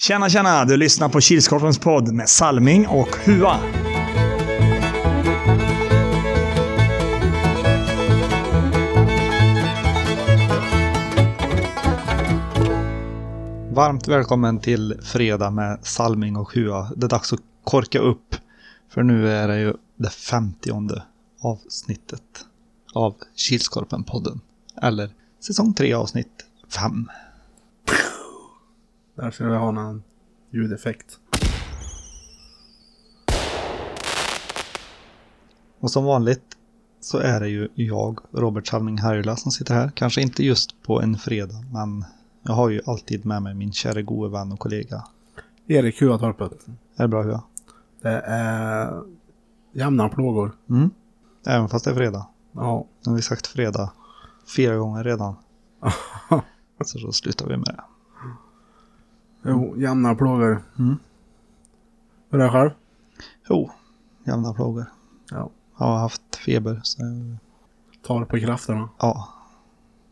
Tjena, tjena! Du lyssnar på Kilskorpens podd med Salming och Hua. Varmt välkommen till fredag med Salming och Hua. Det är dags att korka upp. För nu är det ju det femtionde avsnittet av Kilskorpen-podden. Eller säsong 3 avsnitt 5. Där ska vi ha någon ljudeffekt. Och som vanligt så är det ju jag, Robert Salming Harjula, som sitter här. Kanske inte just på en fredag, men jag har ju alltid med mig min kära gode vän och kollega. Erik Huatorpet. Är det bra Hua? Det är jämna plågor. Mm. Även fast det är fredag. Ja. Nu har vi sagt fredag fyra gånger redan. Så då slutar vi med det. Jo, jämna plågor. Mm. Hur är det själv? Jo, jämna plågor. Ja. Jag har haft feber. Så, Tar på krafterna. ja.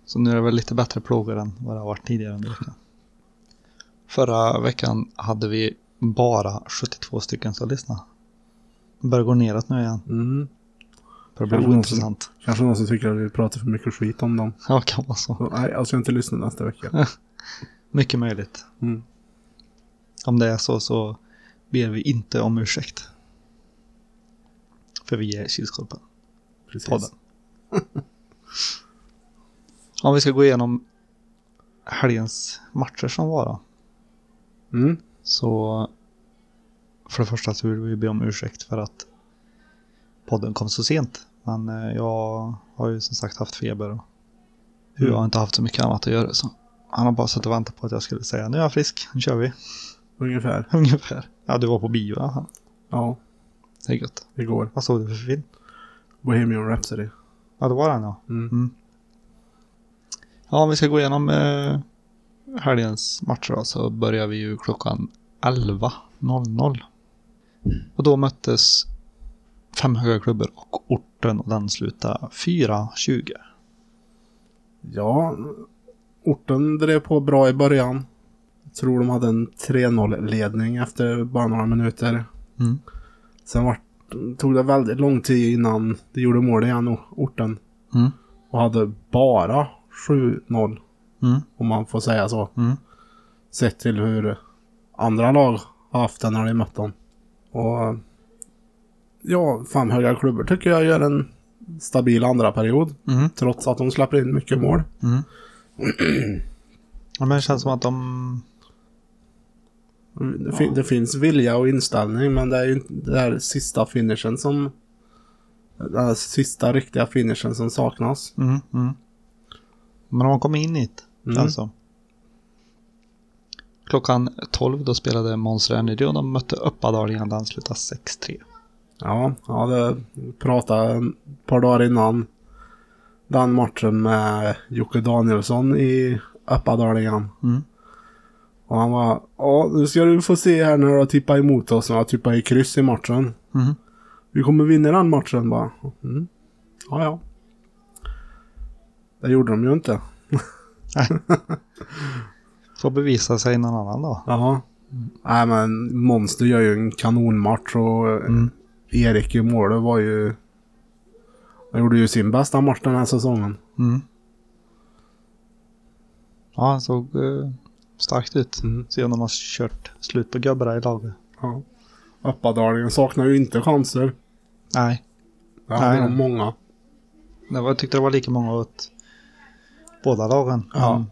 Så nu är det väl lite bättre plågor än vad det har varit tidigare under veckan. Förra veckan hade vi bara 72 stycken som lyssnade. Det börjar gå neråt nu igen. Mm. Det blir ointressant. Kanske någon som tycker att vi pratar för mycket skit om dem. Ja, kan vara så. Så, nej, jag ska inte lyssna nästa vecka. Mycket möjligt. Mm. Om det är så så ber vi inte om ursäkt. För vi är Kilskorpen. Precis. podden. Om vi ska gå igenom helgens matcher som var då. Mm. Så för det första så vill vi be om ursäkt för att podden kom så sent. Men eh, jag har ju som sagt haft feber och Hua Mm. har inte haft så mycket annat att göra. Så han har bara suttit och väntat på att jag skulle säga nu är jag frisk, nu kör vi. Ungefär. Ungefär. Ja, du var på bio i fall. Ja, Det är gött. igår. Vad såg du för film? Bohemian Rhapsody. Ja, det var den ja. Mm. Mm. Ja, vi ska gå igenom eh, helgens matcher då, så börjar vi ju klockan 11.00. Och då möttes fem höga klubbor och orten och den slutade 4.20. Ja, orten drev på bra i början. Tror de hade en 3-0-ledning efter bara några minuter. Mm. Sen vart, tog det väldigt lång tid innan de gjorde mål igen, orten. Mm. Och hade bara 7-0, Mm. om man får säga så. Mm. Sett till hur andra lag har haft det när de mött dem. Och ja, fem höga klubbor tycker jag gör en stabil andra period. Mm. Trots att de släpper in mycket mål. Mm. ja, men det känns som att de... Det, fin- det finns vilja och inställning men det är ju inte den där sista finishen som... Den där sista riktiga finishen som saknas. Mm. Mm. Men de kom in i det. Mm. Alltså. Klockan 12 då spelade Monster Energy och de mötte Uppadalingen. Den slutade 6-3. Ja, jag hade pratat ett par dagar innan den matchen med Jocke Danielsson i Uppadalingen. Mm. Och han var ja nu ska du få se här när du har tippat emot oss. Jag tippade i kryss i matchen. Mm. Vi kommer vinna den matchen bara. Mm. Ja, ja. Det gjorde de ju inte. Får bevisa sig någon annan då. Jaha. Nej men Monster gör ju en kanonmatch och Mm. Erik i målet var ju... Han gjorde ju sin bästa match den här säsongen. Mm. Ja, han såg eh, starkt ut. Mm. Se om de har kört slut på gubbarna i laget. Ja. Uppadalingen saknar ju inte chanser. Nej, Det hade de många. det var, jag tyckte det var lika många åt båda lagen. Ja.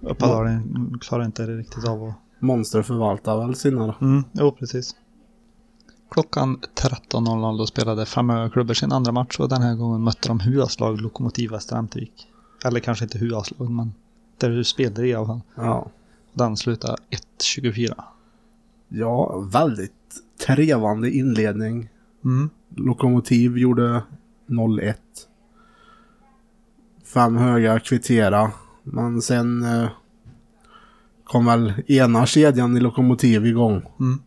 Men Uppadalen klarar inte det riktigt av att... Monster förvaltar väl sina. Mm, jo, precis. Klockan 13.00 då spelade Framöver klubbor sin andra match och den här gången mötte de Huaslag Lokomotiv Västra. Eller kanske inte Huaslag, men du spelade i alla fall. Ja. Den slutade 1.24. Ja, väldigt trevande inledning. Mm. Lokomotiv gjorde 0-1. Fem höga kvittera. Men sen eh, kom väl ena kedjan i Lokomotiv igång. Mm.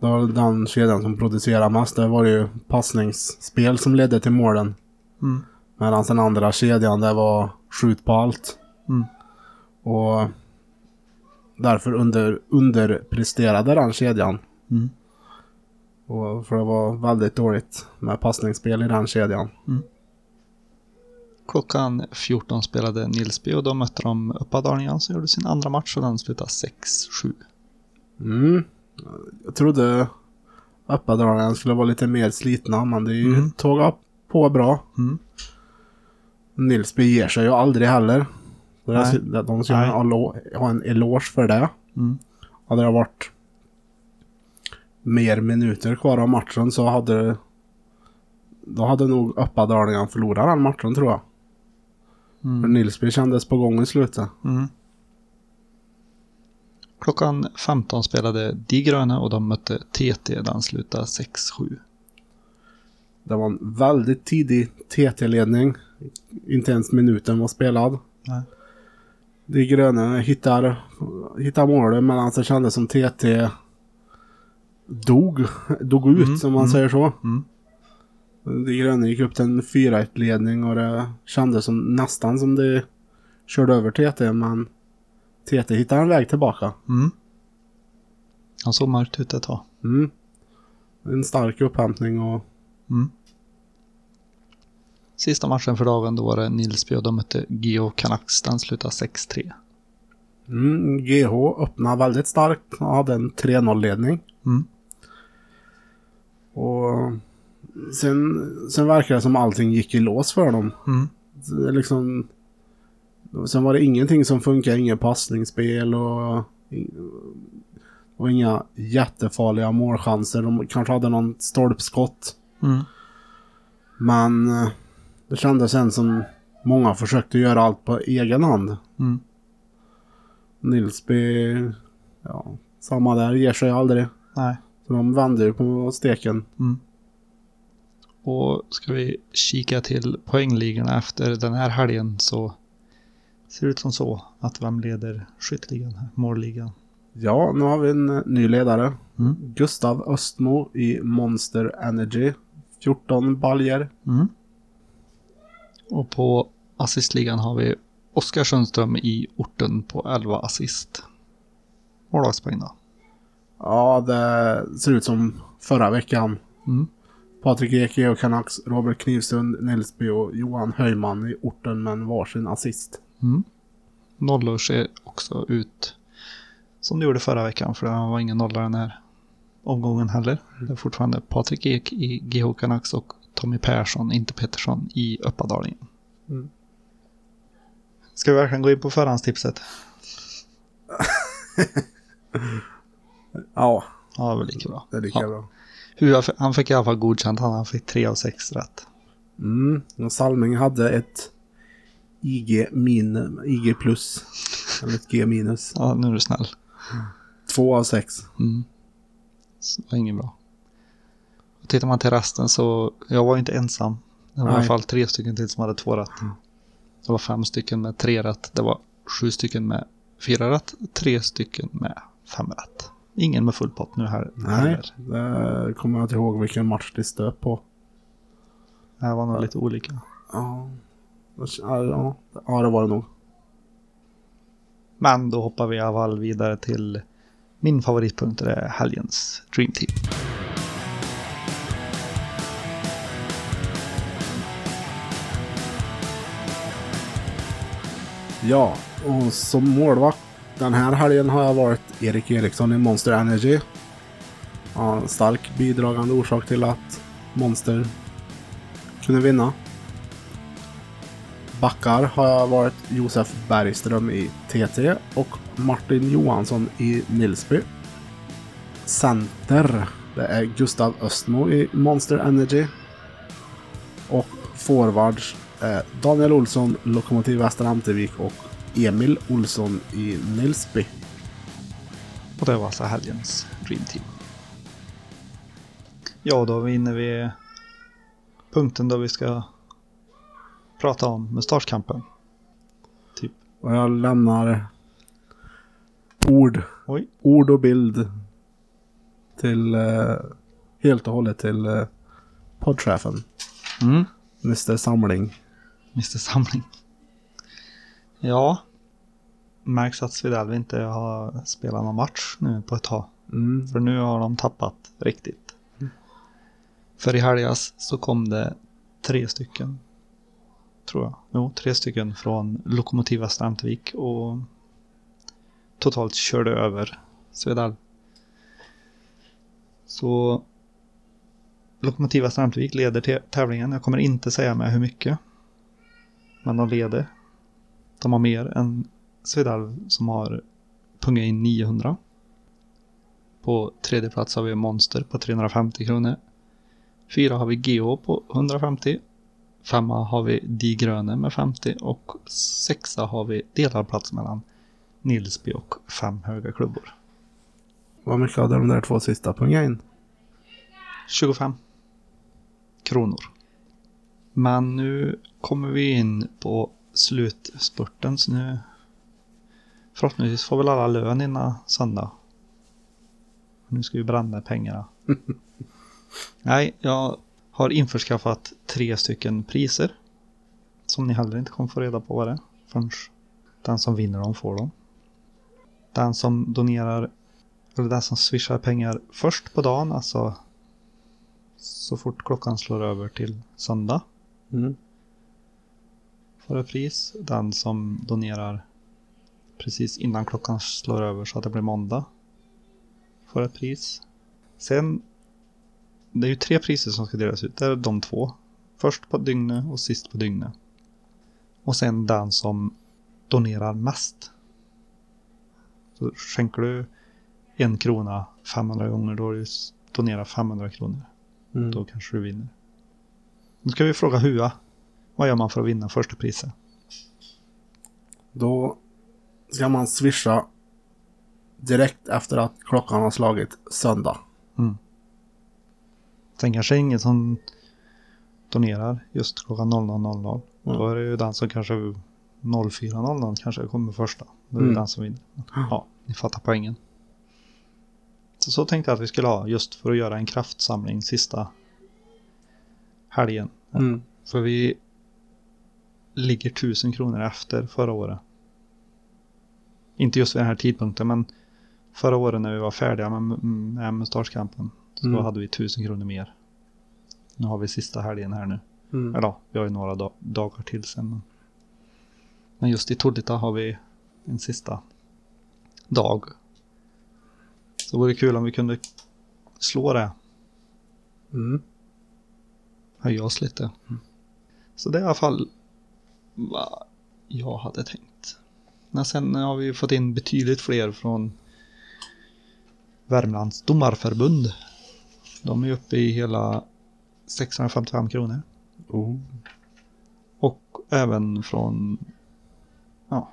Det var den kedjan som producerade mest. Det var ju passningsspel som ledde till målen. Mm. Medan den andra kedjan det var skjut på allt. Mm. Och därför under, underpresterade den kedjan. Mm. Och för det var väldigt dåligt med passningsspel i den kedjan. Klockan 14 spelade Nilsby och då mötte de Uppadalingen som gjorde sin andra match och den slutade 6-7. Mm. Jag trodde Uppadalen skulle vara lite mer slitna, men det är ju Mm. tågat på bra. Mm. Nilsby ger sig ju aldrig heller. Så det- Nej. De ska Nej. ha en eloge för det. Mm. Hade det varit mer minuter kvar av matchen så hade då hade nog Uppadalingen förlorat den matchen tror jag. För Mm. Nilsby kändes på gång i slutet. Mm. Klockan 15 spelade De Gröna och de mötte TT. Den slutade 6-7. Det var en väldigt tidig TT-ledning. Inte ens minuten var spelad. Nej. De gröna hittar, hittar målet medan det kändes som TT dog. Dog ut Mm, som man mm. säger så. Mm. De gröna gick upp till en 4-1-ledning och det kändes som, nästan som det körde över TT men TT hittade en väg tillbaka. Mm. Han såg mörkt ut ett tag. Mm. En stark upphämtning och Mm. Sista matchen för dagen då var det Nilsby och de mötte Geo Canucks. Den slutade 6-3. mm, GH öppnade väldigt starkt och hade en 3-0-ledning. Mm. Och sen, sen verkar det som allting gick i lås för dem. Mm. Det liksom, sen var det ingenting som funkar, inget passningsspel och, och inga jättefarliga målchanser. De kanske hade någon stolpskott. Mm. Men eh, det kändes sen som många försökte göra allt på egen hand. Mm. Nilsby, ja, samma där, ger sig aldrig. Nej. Så de vände ju på steken. Mm. Och ska vi kika till poängligorna efter den här helgen så ser det ut som så att vem leder skytteligan, målligan. Ja, nu har vi en ny ledare. Mm. Gustav Östmo i Monster Energy. 14 baljer. Mm. Och på assistligan har vi Oskar Sundström i orten på 11 assist. Målvaktspoäng då. Ja, det ser ut som förra veckan. Mm. Patrik Ek, Geo Canucks, Robert Knivsund, Nilsby och Johan Höjman i orten med en varsin assist. Mm. Nollor ser också ut som det gjorde förra veckan för det var ingen nolla den här omgången heller. Det är fortfarande Patrik Ek i GH Canucks och Tommy Persson, inte Pettersson, i Uppadalingen. Mm. Ska vi verkligen gå in på förhandstipset? Ja, Ja, det var lika bra. det är lika Ja. bra. Hur- Han fick i alla fall godkänt, han fick tre av sex rätt. Mm. Och Salming hade ett IG, min, IG plus. Eller ett G minus. Ja, nu är du snäll. Två av sex. Mm. Så det var inget bra. Och tittar man till resten så, jag var ju inte ensam. Det var i alla Nej. fall tre stycken till som hade två rätt. Det var fem stycken med tre rätt. Det var sju stycken med fyra rätt. Tre stycken med fem rätt. Ingen med full pott nu här. Nej, heller. det kommer jag inte ihåg vilken match det stöp på. Det var nog lite olika. Ja, ja, ja, ja det var det nog. Men då hoppar vi i alla fall vidare till min favoritpunkt. Det är helgens Dream Team. Ja, och som målvakt den här helgen har jag varit Erik Eriksson i Monster Energy. Ja, en stark bidragande orsak till att Monster kunde vinna. Backar har jag varit Josef Bergström i TT och Martin Johansson i Nilsby. Center, det är Gustav Östmo i Monster Energy. Och forwards Daniel Olsson, Lokomotiv Väster Amtervik och Emil Olsson i Nilsby. Och det var alltså helgens Dream Team. Ja, då är vi inne vid punkten då vi ska prata om mustaschkampen. Typ. Och jag lämnar ord, Oj. ord och bild till eh, helt och hållet till eh, poddchefen, Mm. Mr Samling. Mr Samling. Ja. märks att Svedalv inte har spelat någon match nu på ett tag. Mm. För nu har de tappat riktigt. För i helgas så kom det tre stycken. Tror jag. Jo, tre stycken från Lokomotiva Strandvik och totalt körde över Svedalv. Så Lokomotiva Strandvik leder tävlingen. Jag kommer inte säga med hur mycket. Men de leder. De har mer än Svedalv som har pungat in 900. På tredje plats har vi Monster på 350 kronor. Fyra har vi Geo på 150. Femma har vi Die Gröne med 50 och sexa har vi delad plats mellan Nilsby och fem höga klubbor. Vad mycket hade de där två sista punga in? 25 kronor. Men nu kommer vi in på slutspurten så nu förhoppningsvis får väl alla lön innan söndag. Nu ska vi bränna pengarna. Nej, jag har införskaffat tre stycken priser. Som ni heller inte kommer få reda på vad det är. Förrän den som vinner dem får dem. Den som donerar, eller den som swishar pengar först på dagen, alltså så fort klockan slår över till söndag, Mm. får ett pris. Den som donerar precis innan klockan slår över så att det blir måndag får ett pris. Sen, det är ju tre priser som ska delas ut. Det är de två. Först på dygnet och sist på dygnet. Och sen den som donerar mest. Så skänker du en krona 500 gånger då har du donerat 500 kronor. Mm. Då kanske du vinner. Nu ska vi fråga Hua. Vad gör man för att vinna första priset? Då ska man swisha direkt efter att klockan har slagit söndag. Sen kanske ingen som donerar just klockan 00.00. Mm. Då är det ju den som kanske 04.00 kanske kommer första. Då är det Mm. den som vinner. Ja, ni fattar poängen. Så, så tänkte jag att vi skulle ha just för att göra en kraftsamling sista helgen. Mm. För vi ligger tusen kronor efter förra året. Inte just vid den här tidpunkten men förra året när vi var färdiga med, med Mustaschkampen så Mm. hade vi tusen kronor mer. Nu har vi sista helgen här nu. Mm. Eller ja, vi har ju några dag- dagar till sen. Men, men just i Tordita har vi en sista dag. Så det vore kul om vi kunde slå det. Mm. Höja oss lite. Så det är i alla fall vad jag hade tänkt. Men sen har vi fått in betydligt fler från Värmlands domarförbund. De är uppe i hela 655 kronor. Oh. Och även från ja,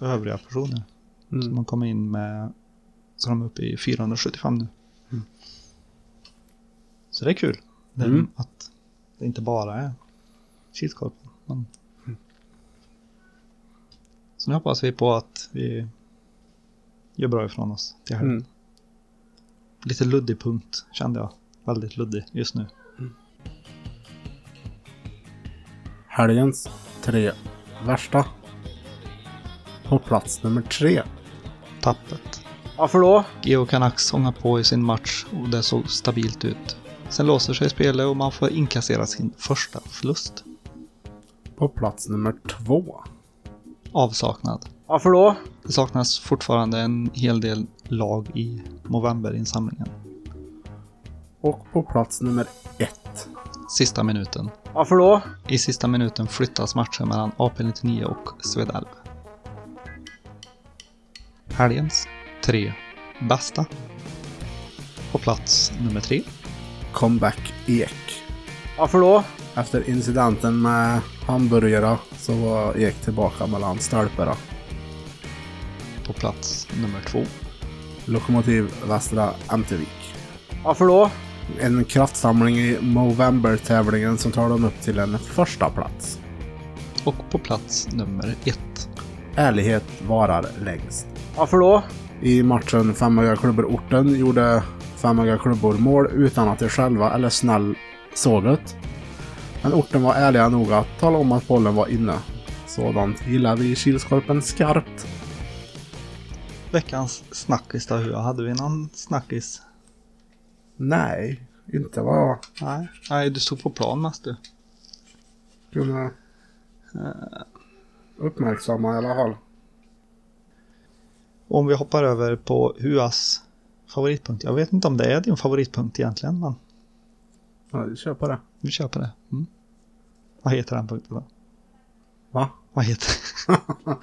övriga personer. Som Mm. har kommit in med så de är uppe i 475 nu. Så det är kul. Är Mm. Att det inte bara är Kilskorpen. Men... Så nu hoppas vi på att vi gör bra ifrån oss till helgen. Mm. Lite luddig punkt kände jag. Väldigt luddig just nu. Helgens tre värsta. På plats nummer tre. Tappet. Varför då? Geo Canucks ångar på i sin match och det såg stabilt ut. Sen låser sig spelet och man får inkassera sin första förlust. På plats nummer två. Avsaknad. Varför då? Det saknas fortfarande en hel del lag i Movember-insamlingen. Och på plats nummer ett. Sista minuten. Varför då? I sista minuten flyttas matchen mellan AP-99 och Svedalv. Helgens tre bästa. På plats nummer tre. Comeback Ek. Varför då? Efter incidenten med hamburgare så var Ek tillbaka mellan stolparna. På plats nummer två. Lokomotiv Västra Ämtervik. Varför då? En kraftsamling i Movember-tävlingen som tar dem upp till en första plats. Och på plats nummer ett. Ärlighet varar längst. Varför då? I matchen Femhöga klubbor Orten gjorde Femhöga klubbor mål utan att de själva eller snäll såg det. Men Orten var ärliga nog att tala om att bollen var inne. Sådant gillar vi i Kilskorpen skarpt. veckans snackis då? Hur hade vi någon snackis? Nej, inte vad jag Nej, Nej du stod på plan mest du. kunde uppmärksamma i alla fall. Om vi hoppar över på Huas favoritpunkt. Jag vet inte om det är din favoritpunkt egentligen, men Ja, vi kör på det. vi kör på det. Mm. Vad heter den punkten då? Va? Vad heter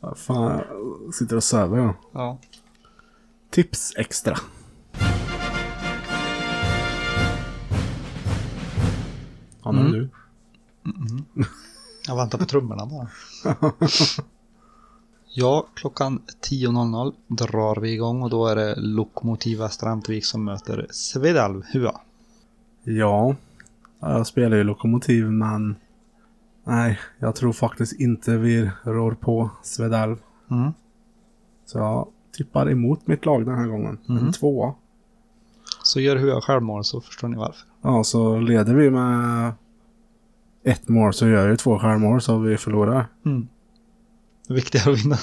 Vad fan, jag sitter och söver jag. Ja. Tips extra. Ja, nu Mm. du. Jag väntar på trummorna bara. Ja, klockan 10.00 drar vi igång och då är det Lokomotiv Västra Ämtervik som möter Svedalv Hua. Ja, jag spelar ju Lokomotiv men nej, jag tror faktiskt inte vi rår på Svedalv. Mm. Så jag tippar emot mitt lag den här gången. Mhm. En tvåa. Så gör Hua självmål så förstår ni varför. Ja, så leder vi med ett mål så gör ju två självmål så vi förlorar. Mm. Det är viktigare att vinna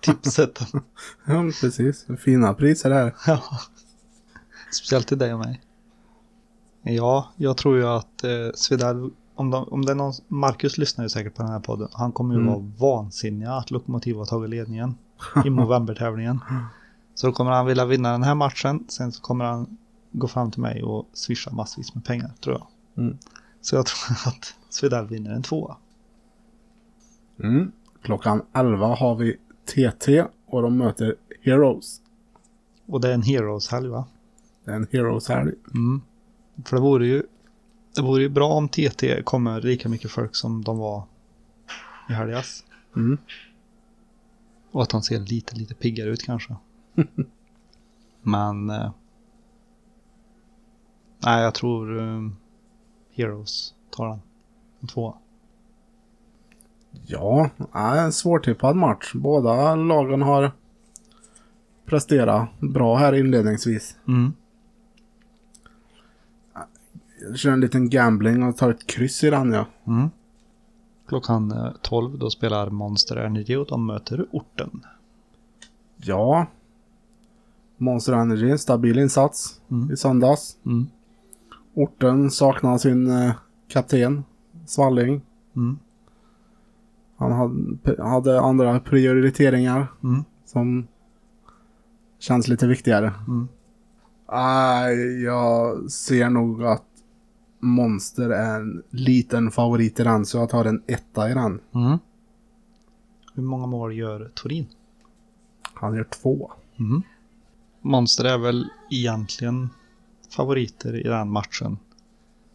tipset. Ja, precis. Fina priser här. Ja. Speciellt till dig och mig. Ja, jag tror ju att eh, Svedal, om, de, om det är någon, Marcus lyssnar ju säkert på den här podden. Han kommer ju Mm. vara vansinnig att Lokomotiv har tagit ledningen i novembertävlingen. Så då kommer han vilja vinna den här matchen. Sen så kommer han gå fram till mig och swisha massvis med pengar, tror jag. Mm. Så jag tror att Svedal vinner en tvåa. Mm. Klockan 11 har vi TT och de möter Heroes. Och det är en Heroes-helg va? Det är en Heroes här. Mm. För det vore ju det vore ju bra om TT kommer lika mycket folk som de var i helgas. Mm. Och att de ser lite, lite piggare ut kanske. Men... Eh, nej, jag tror eh, Heroes tar den. En tvåa. Ja, en svårtippad match. Båda lagen har presterat bra här inledningsvis. Mm. Jag kör en liten gambling och tar ett kryss i den ja. Mm. Klockan eh, 12 då spelar Monster Energy och de möter orten. Ja. Monster Energy, en stabil insats Mm. i söndags. Mm. Orten saknar sin eh, kapten, Svalling. Mm. Han hade, andra prioriteringar Mm. som känns lite viktigare. Mm. Nej, jag ser nog att Monster är en liten favorit i den, så jag tar en etta i den. Mm. Hur många mål gör Torin? Han gör två. Mm. Monster är väl egentligen favoriter i den matchen.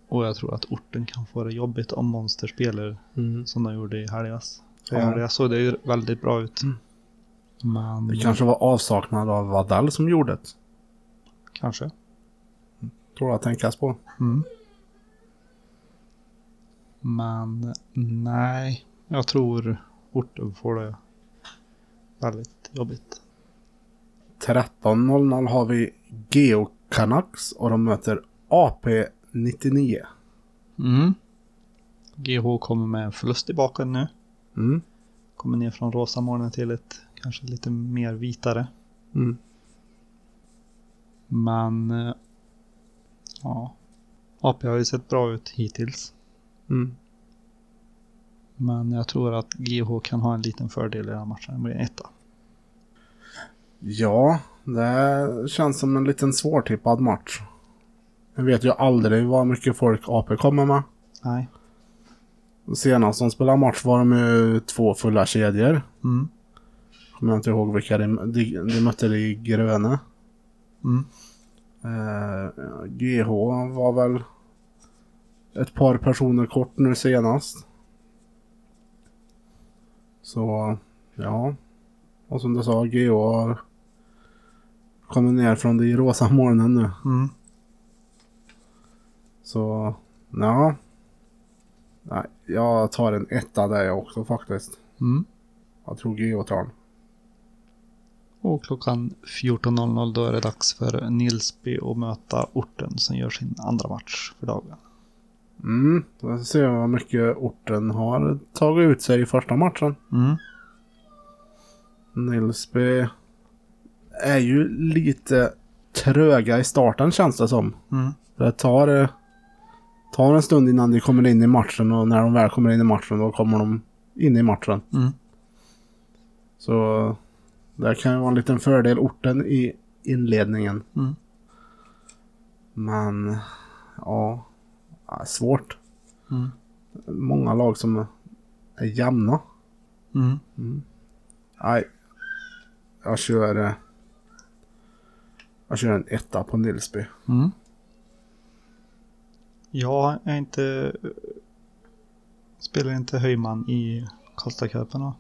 Och jag tror att orten kan få det jobbigt om Monster spelar som de gjorde i helgas. Ja. Ja. Det såg det ju väldigt bra ut. Mm. Men Det kanske var avsaknad av Vadell som gjorde det. kanske. Tror jag tänkas på. Mm. Men nej, jag tror orten får det väldigt jobbigt. 13.00 har vi Geo Canucks och de möter AP99. Mm. GH kommer med en förlust i baken nu. Mm. Kommer ner från rosa molnen till ett kanske lite mer vitare. Mm. Men eh, ja, AP har ju sett bra ut hittills. Mm. Men jag tror att GH kan ha en liten fördel i den här matchen. Det blir en etta. Ja, det känns som en liten svårtippad match. Jag vet ju aldrig vad mycket folk AP kommer med. Nej. Senast de spelade match var de ju två fulla kedjor. Mm. Kommer jag inte ihåg vilka de, de, de mötte i gröna. Mm. Eh, GH var väl ett par personer kort nu senast. Så, ja. Och som du sa, GH har kommit ner från de rosa molnen nu. Mm. Så, ja. Nej, jag tar en etta där jag också faktiskt. Mm. Jag tror GH tar den. Och klockan 14.00 då är det dags för Nilsby att möta orten som gör sin andra match för dagen. Mm, då ser jag vad mycket orten har tagit ut sig i första matchen. Mm. Nilsby är ju lite tröga i starten känns det som. Mm. Det tar, eh, tar en stund innan de kommer in i matchen och när de väl kommer in i matchen då kommer de in i matchen. Mm. Så det kan ju vara en liten fördel orten i inledningen. Mm. Men ja, svårt. Mm. Många lag som är jämna. Mm. Nej, jag kör... eh, Jag kör en etta på Nilsby. Jag är inte... Spelar inte Höjman i Karlstadcupen då?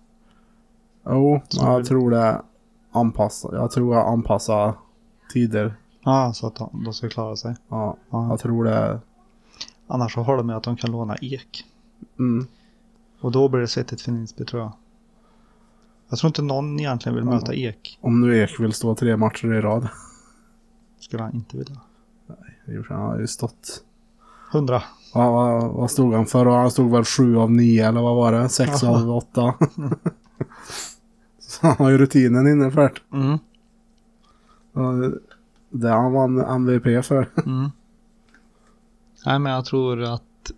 Jo, Så jag tror det anpassar. Jag tror jag anpassar tider. Ja, så att de, de ska klara sig. Ja, Ja. jag tror det. Annars så har de med att de kan låna ek. Mm. Och då blir det svettigt för Nilsby tror jag. Jag tror inte någon egentligen vill Ja. möta ek. Om nu Ek vill stå tre matcher i rad. Skulle han inte vilja. Det gjorde Han har ju stått. Hundra. Ja, vad, vad stod han för? Han stod väl sju av nio eller vad var det? Sex Ja. av åtta. Så han har ju rutinen inne för det. Mm. Det han vann MVP för. Mm. Nej, men jag tror att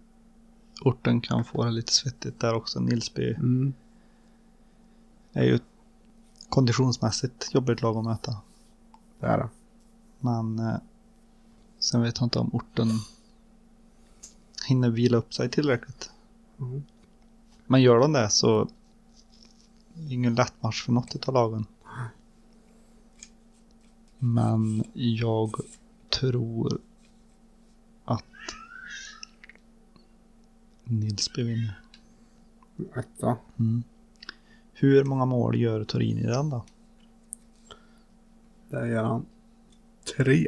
orten kan få det lite svettigt där också. Nilsby Mm. är ju konditionsmässigt jobbigt lag att möta. Det är det. Men eh, sen vet jag inte om orten hinner vila upp sig tillräckligt. Mm. Men gör de det så ingen lätt match för något av lagen. Men jag tror att Nilsby vinner. Etta. Mm. Hur många mål gör Torin i den då? Där gör han tre.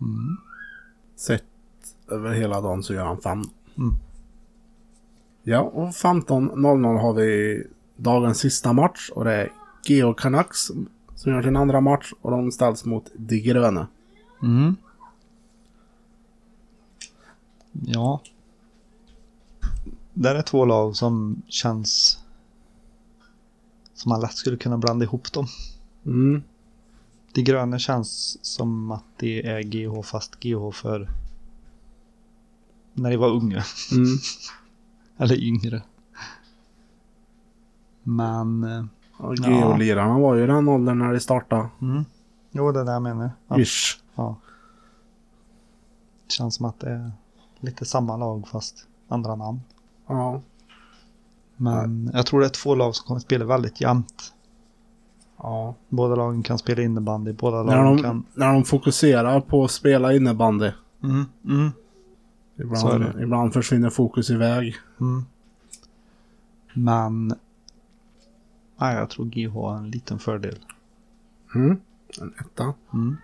Mm. Sett över hela dagen så gör han fem. Mm. Ja, och 15.00 har vi dagens sista match och det är Geo Canucks som gör sin andra match och de ställs mot De Gröna. Mm. Ja. Där är två lag som känns som man lätt skulle kunna blanda ihop dem. Mm. De gröna känns som att det är GH fast GH för när de var unga. Mm. Eller yngre. Men... Och Geo-lirarna var ju den åldern när de startade. Mm. Jo, det är det jag menar. Ja. Ish. Ja. Känns som att det är lite samma lag fast andra namn. Ja. Men jag tror det är två lag som kommer spela väldigt jämnt. ja. Båda lagen kan spela innebandy, båda När lagen de, kan... när de fokuserar på att spela innebandy. Mm, mm, Ibland, ibland försvinner fokus iväg. mm. Men... Nej, jag tror GH har en liten fördel. Mm. En etta. Mm.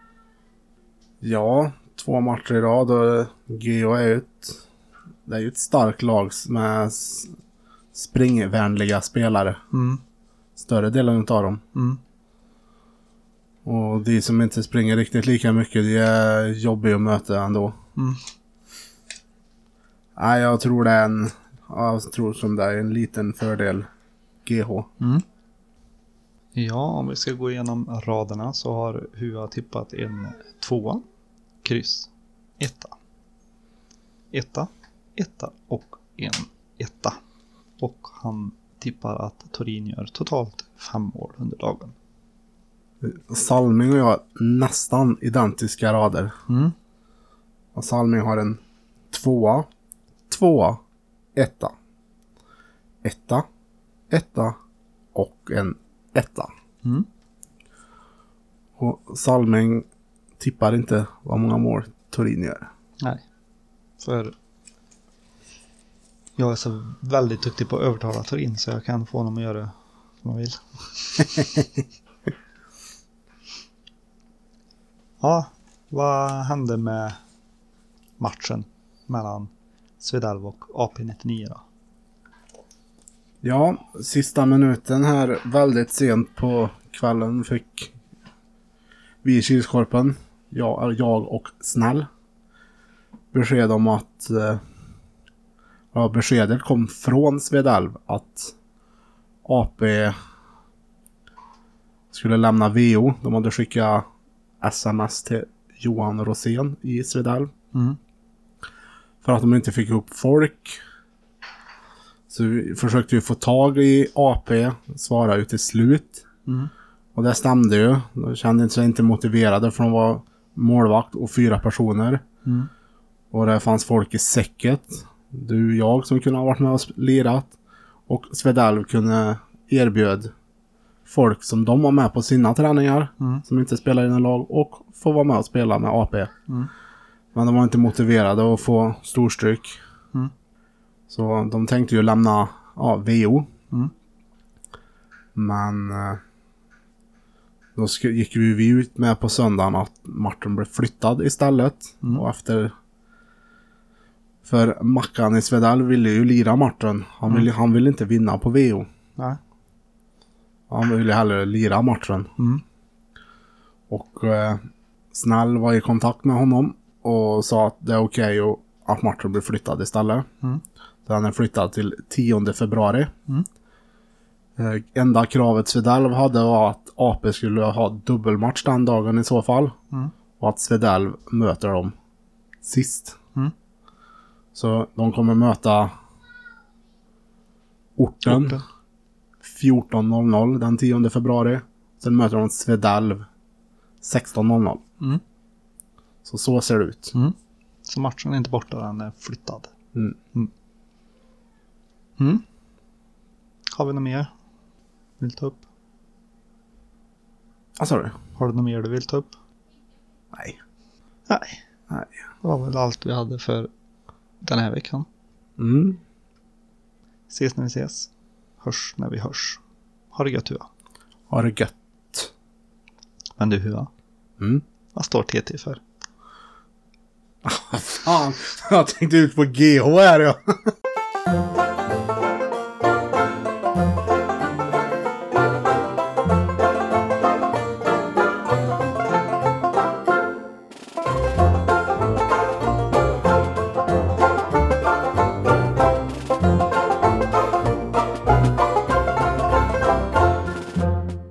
Ja, två matcher i rad och Geo är ju ett, det är ju ett starkt lag med springvänliga spelare. Mm, Större delen av dem. mm, Och de som inte springer riktigt lika mycket, de är jobbiga att möta ändå. mm. Nej, jag tror det är en, ja, jag tror som det är en liten fördel GH. Mm. Ja, om vi ska gå igenom raderna så har Hua tippat en tvåa, kryss, etta. Etta, etta och en etta. Och han tippar att Torin gör totalt fem mål under dagen. Salming och jag har nästan identiska rader. Mm. Och Salming har en tvåa, tvåa, etta. Etta, etta och en etta. Mm. Och Salming tippar inte vad många mål Torin gör. Nej. För jag är så väldigt duktig på att övertala Torin så jag kan få honom att göra som han vill. ja, vad hände med matchen mellan Svedalv och AP99 då? Ja, sista minuten här väldigt sent på kvällen fick vi i Kilskorpen, jag, jag och Snäll, besked om att eh, ja, beskedet kom från Svedalv att AP skulle lämna VO. De hade skickat sms till Johan Rosén i Svedalv. Mm. För att de inte fick upp folk. Så vi försökte ju få tag i AP, svara ju till slut. Mm. Och det stämde ju. De kände sig inte motiverade för de var målvakt och fyra personer. Mm. Och det fanns folk i säcket. Du jag som kunde ha varit med och lirat. Och Svedalv kunde erbjöd folk som de var med på sina träningar. Mm. Som inte spelar i något lag. Och få vara med och spela med AP. Mm. Men de var inte motiverade att få storstryk. Mm. Så de tänkte ju lämna ja, VO. Mm. Men eh, då gick vi vi ut med på söndagen att Martin blev flyttad istället. Mm. Och efter... För Mackan i Svedal ville ju lira Martin. Han ville, han ville inte vinna på VO. Nej. Han ville hellre lira matchen. Mm. Och eh, Snäll var i kontakt med honom och sa att det är okej och att matchen blir flyttad istället. Mm. Den är flyttad till 10 februari. Mm. Eh, enda kravet Svedalv hade var att AP skulle ha dubbelmatch den dagen i så fall. Mm. Och att Svedalv möter dem sist. Mm. Så de kommer möta orten, Orten. 14.00 den 10 februari. Sen möter de Svedalv 16.00. Mm. Så så ser det ut. Mm. Så matchen är inte borta, den är flyttad. Mm. Mm. Har vi något mer? Vill ta upp? Vad sa du? Har du något mer du vill ta upp? Nej. Nej. Nej. Det var väl allt vi hade för den här veckan. Mm. Ses när vi ses. Hörs när vi hörs. Ha det gött Hua. Ha det gött. Men du Hua, Mm. vad står TT för? Fan, jag tänkte ut på GH här ja.